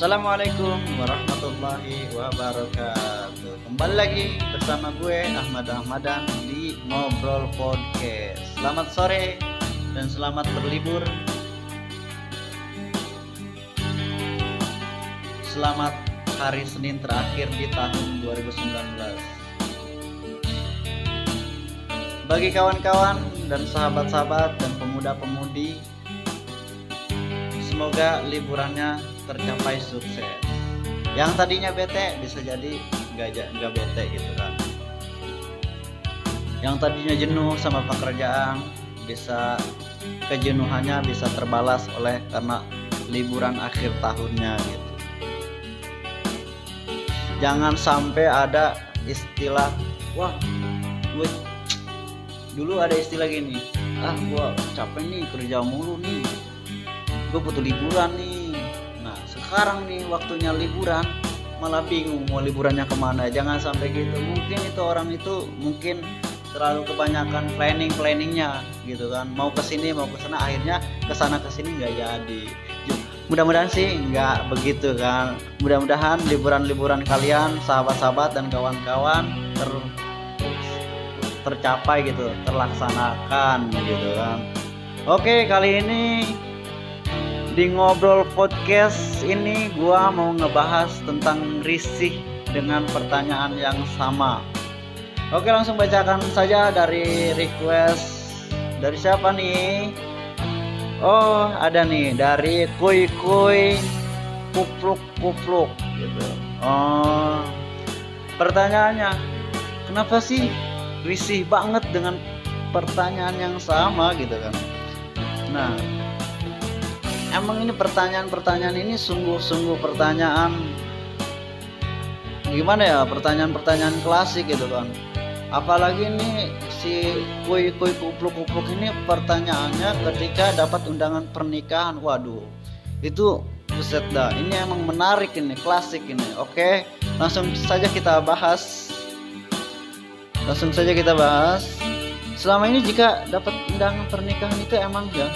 Assalamualaikum warahmatullahi wabarakatuh. Kembali lagi bersama gue Ahmad Ahmadan di Ngobrol Podcast. Selamat sore dan selamat berlibur. Selamat hari Senin terakhir di tahun 2019 Bagi kawan-kawan dan sahabat-sahabat dan pemuda-pemudi Semoga liburannya tercapai sukses. Yang tadinya bete bisa jadi nggak nggak bete gitu kan. Yang tadinya jenuh sama pekerjaan bisa kejenuhannya bisa terbalas oleh karena liburan akhir tahunnya gitu. Jangan sampai ada istilah wah gue dulu ada istilah gini ah gua capek nih kerja mulu nih. Gue butuh liburan nih sekarang nih waktunya liburan. Malah bingung mau liburannya ke mana. Jangan sampai gitu. Mungkin itu orang itu mungkin terlalu kebanyakan planning planningnya gitu kan. Mau ke sini mau ke sana akhirnya ke sana ke sini nggak jadi. Mudah-mudahan sih nggak begitu kan. Mudah-mudahan liburan-liburan kalian sahabat-sahabat dan kawan-kawan ter tercapai gitu terlaksanakan gitu kan. Oke kali ini di ngobrol podcast ini gua mau ngebahas tentang risih dengan pertanyaan yang sama. Oke, langsung bacakan saja dari request dari siapa nih? Oh, ada nih dari Kuy Kuy Kupluk Kupluk gitu. Oh. Pertanyaannya, kenapa sih risih banget dengan pertanyaan yang sama gitu kan? Nah, emang ini pertanyaan-pertanyaan ini sungguh-sungguh pertanyaan gimana ya pertanyaan-pertanyaan klasik gitu kan. Apalagi ini si kui kui kupluk kupluk ini pertanyaannya ketika dapat undangan pernikahan. Waduh itu buset dah. Ini emang menarik ini klasik ini. Oke langsung saja kita bahas. Langsung saja kita bahas. Selama ini jika dapat undangan pernikahan itu emang ya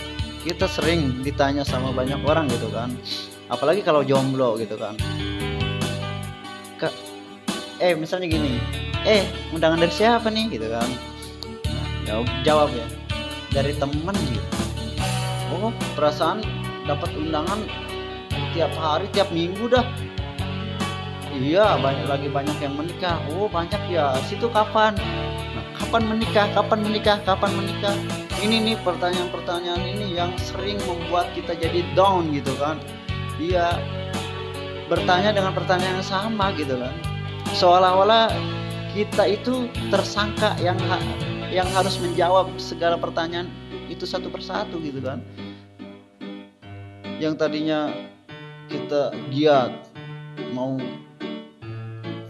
kita sering ditanya sama banyak orang gitu kan. Apalagi kalau jomblo gitu kan. Ke eh misalnya gini eh undangan dari siapa nih? gitu kan. Nah, jawab ya dari temen gitu. Oh perasaan dapat undangan tiap hari tiap minggu dah. Iya banyak lagi banyak yang menikah. Oh banyak ya situ kapan? Nah, kapan menikah kapan menikah kapan menikah ini nih pertanyaan-pertanyaan ini yang sering membuat kita jadi down gitu kan. Dia bertanya dengan pertanyaan yang sama gitu kan. Seolah-olah kita itu tersangka yang ha yang harus menjawab segala pertanyaan itu satu persatu gitu kan. Yang tadinya kita giat mau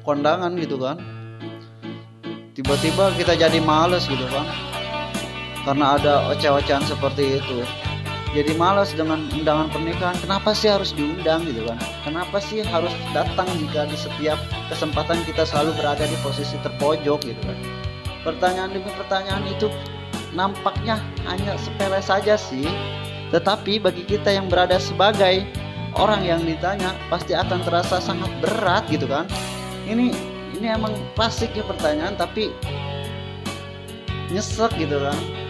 kondangan gitu kan tiba-tiba kita jadi males gitu kan karena ada oceh-ocehan seperti itu. Jadi malas dengan undangan pernikahan. Kenapa sih harus diundang gitu kan? Kenapa sih harus datang jika di setiap kesempatan kita selalu berada di posisi terpojok gitu kan? Pertanyaan demi pertanyaan itu nampaknya hanya sepele saja sih. Tetapi bagi kita yang berada sebagai orang yang ditanya pasti akan terasa sangat berat gitu kan? Ini ini emang klasik ya pertanyaan tapi nyesek gitu kan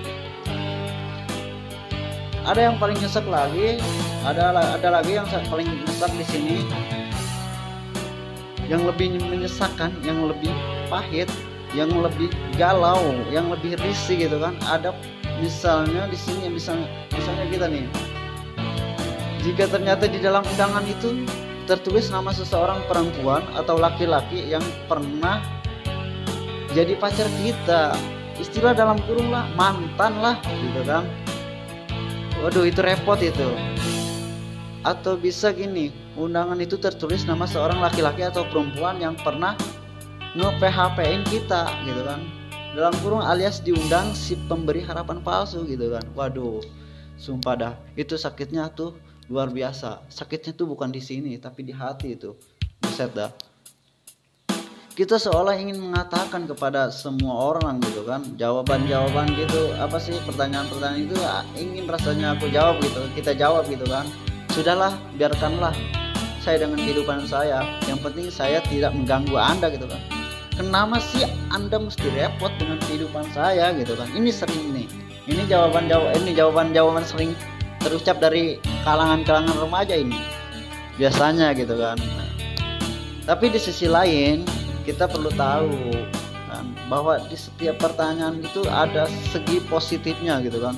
ada yang paling nyesek lagi ada ada lagi yang paling nyesek di sini. Yang lebih menyesakkan yang lebih pahit yang lebih galau yang lebih risih gitu kan. Ada misalnya di sini misalnya misalnya kita nih. Jika ternyata di dalam undangan itu tertulis nama seseorang perempuan atau laki-laki yang pernah jadi pacar kita istilah dalam kurung lah mantan lah gitu kan Waduh itu repot itu. Atau bisa gini, undangan itu tertulis nama seorang laki-laki atau perempuan yang pernah nge-PHP-in kita gitu kan. Dalam kurung alias diundang si pemberi harapan palsu gitu kan. Waduh, sumpah dah, itu sakitnya tuh luar biasa. Sakitnya tuh bukan di sini tapi di hati itu. Buset dah kita seolah ingin mengatakan kepada semua orang gitu kan jawaban-jawaban gitu apa sih pertanyaan-pertanyaan itu ya, ingin rasanya aku jawab gitu kita jawab gitu kan. Sudahlah biarkanlah saya dengan kehidupan saya yang penting saya tidak mengganggu anda gitu kan. Kenapa sih anda mesti repot dengan kehidupan saya gitu kan? Ini sering nih. Ini jawaban jawab ini jawaban jawaban sering terucap dari kalangan-kalangan remaja ini. Biasanya gitu kan. Tapi di sisi lain kita perlu tahu kan bahwa di setiap pertanyaan itu ada segi positifnya gitu kan.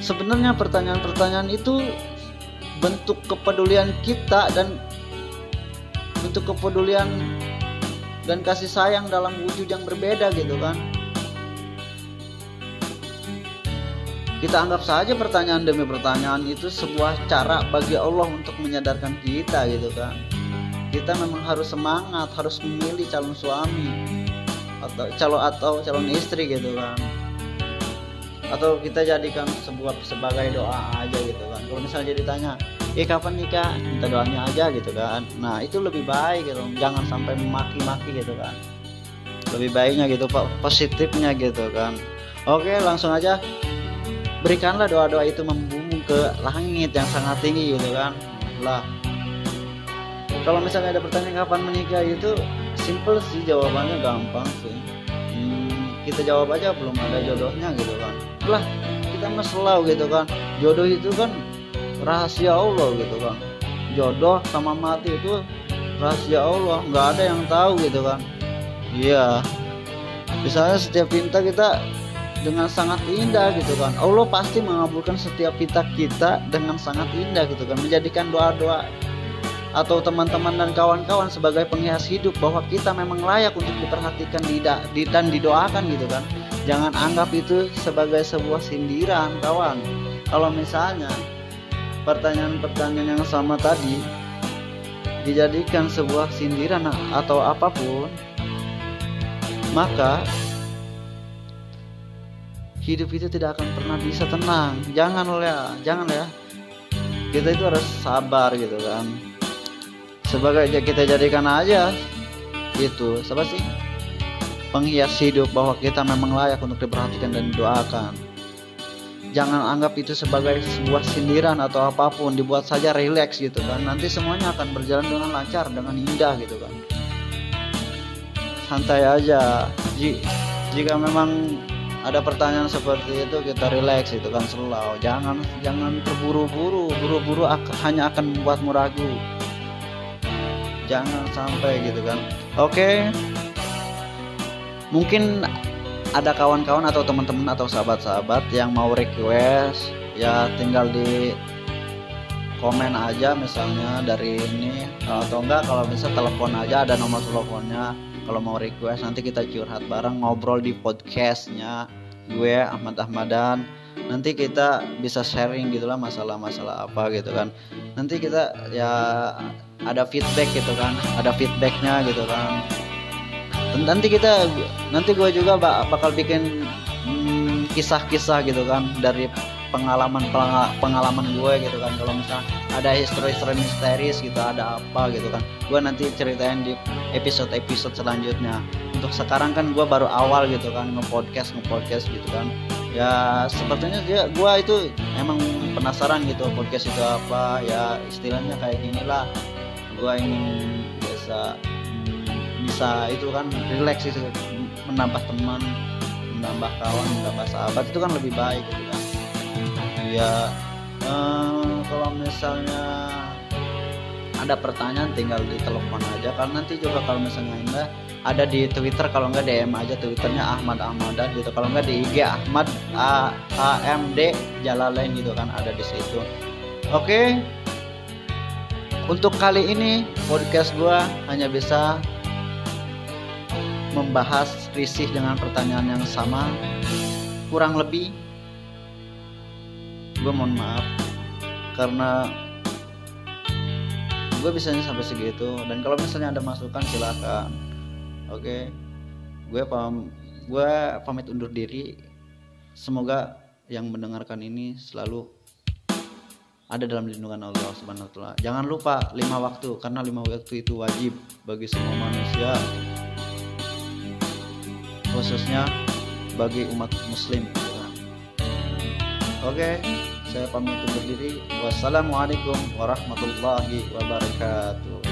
Sebenarnya pertanyaan-pertanyaan itu bentuk kepedulian kita dan bentuk kepedulian dan kasih sayang dalam wujud yang berbeda gitu kan. Kita anggap saja pertanyaan demi pertanyaan itu sebuah cara bagi Allah untuk menyadarkan kita gitu kan kita memang harus semangat harus memilih calon suami. Atau calon atau calon istri gitu kan. Atau kita jadikan sebuah sebagai doa aja gitu kan. Kalau misalnya ditanya eh kapan nikah? Kita doanya aja gitu kan. Nah itu lebih baik gitu. Jangan sampai memaki-maki gitu kan. Lebih baiknya gitu pak positifnya gitu kan. Oke langsung aja. Berikanlah doa-doa itu membumbung ke langit yang sangat tinggi gitu kan. Lah kalau misalnya ada pertanyaan kapan menikah itu simple sih jawabannya gampang sih. Hmm, kita jawab aja belum ada jodohnya gitu kan. Lah kita mah selalu gitu kan. Jodoh itu kan rahasia Allah gitu kan. Jodoh sama mati itu rahasia Allah nggak ada yang tahu gitu kan. Iya. Misalnya setiap pinta kita dengan sangat indah gitu kan. Allah pasti mengabulkan setiap pinta kita dengan sangat indah gitu kan. Menjadikan doa-doa atau teman-teman dan kawan-kawan sebagai penghias hidup bahwa kita memang layak untuk diperhatikan dan didoakan gitu kan. Jangan anggap itu sebagai sebuah sindiran kawan. Kalau misalnya pertanyaan-pertanyaan yang sama tadi dijadikan sebuah sindiran atau apa pun maka hidup itu tidak akan pernah bisa tenang. Jangan ya jangan ya kita itu harus sabar gitu kan sebagai kita jadikan aja itu. Siapa sih? Penghias hidup bahwa kita memang layak untuk diperhatikan dan didoakan. Jangan anggap itu sebagai sebuah sindiran atau apa pun. Dibuat saja rileks gitu kan. Nanti semuanya akan berjalan dengan lancar dengan indah gitu kan. Santai aja. Jika memang ada pertanyaan seperti itu kita rileks itu kan. Selalu jangan jangan terburu-buru. Buru-buru hanya akan membuatmu ragu jangan sampai gitu kan. Oke. Mungkin ada kawan-kawan atau teman-teman atau sahabat-sahabat yang mau request ya tinggal di komen aja misalnya dari ini. Atau enggak kalau bisa telepon aja ada nomor teleponnya. Kalau mau request nanti kita curhat bareng ngobrol di podcastnya gue Ahmad Ahmadan. Nanti kita bisa sharing gitulah masalah-masalah apa gitu kan. Nanti kita ya ada feedback gitu kan. Ada feedbacknya gitu kan. Nanti kita nanti gue juga bakal bikin hmm, kisah-kisah gitu kan dari pengalaman pengalaman gue gitu kan. Kalau misalnya ada history-history misteris gitu ada apa gitu kan. Gue nanti ceritain di episode-episode selanjutnya. Untuk sekarang kan gue baru awal gitu kan nge-podcast nge-podcast gitu kan. Ya sepertinya dia gue itu emang penasaran gitu podcast itu apa. Ya istilahnya kayak gini lah. Gue ingin biasa hmm, bisa itu kan relax itu menambah teman menambah kawan menambah sahabat itu kan lebih baik gitu kan ya eh, kalau misalnya ada pertanyaan tinggal di telepon aja. Karena nanti juga kalau misalnya enggak ada di Twitter kalau enggak DM aja Twitternya Ahmad Ahmadan gitu. Kalau enggak di IG Ahmad A AMD Jalalain gitu kan ada di situ. Oke? Untuk kali ini podcast gue hanya bisa membahas risih dengan pertanyaan yang sama. Kurang lebih gue mohon maaf. Karena gue bisanya sampai segitu. Dan kalau misalnya ada masukan silakan. Oke? Gue pam gue pamit undur diri. Semoga yang mendengarkan ini selalu ada dalam lindungan Allah Subhanahu wa taala. Jangan lupa lima waktu karena lima waktu itu wajib bagi semua manusia. Khususnya bagi umat muslim. Oke, saya pamit undur diri. Wassalamualaikum warahmatullahi wabarakatuh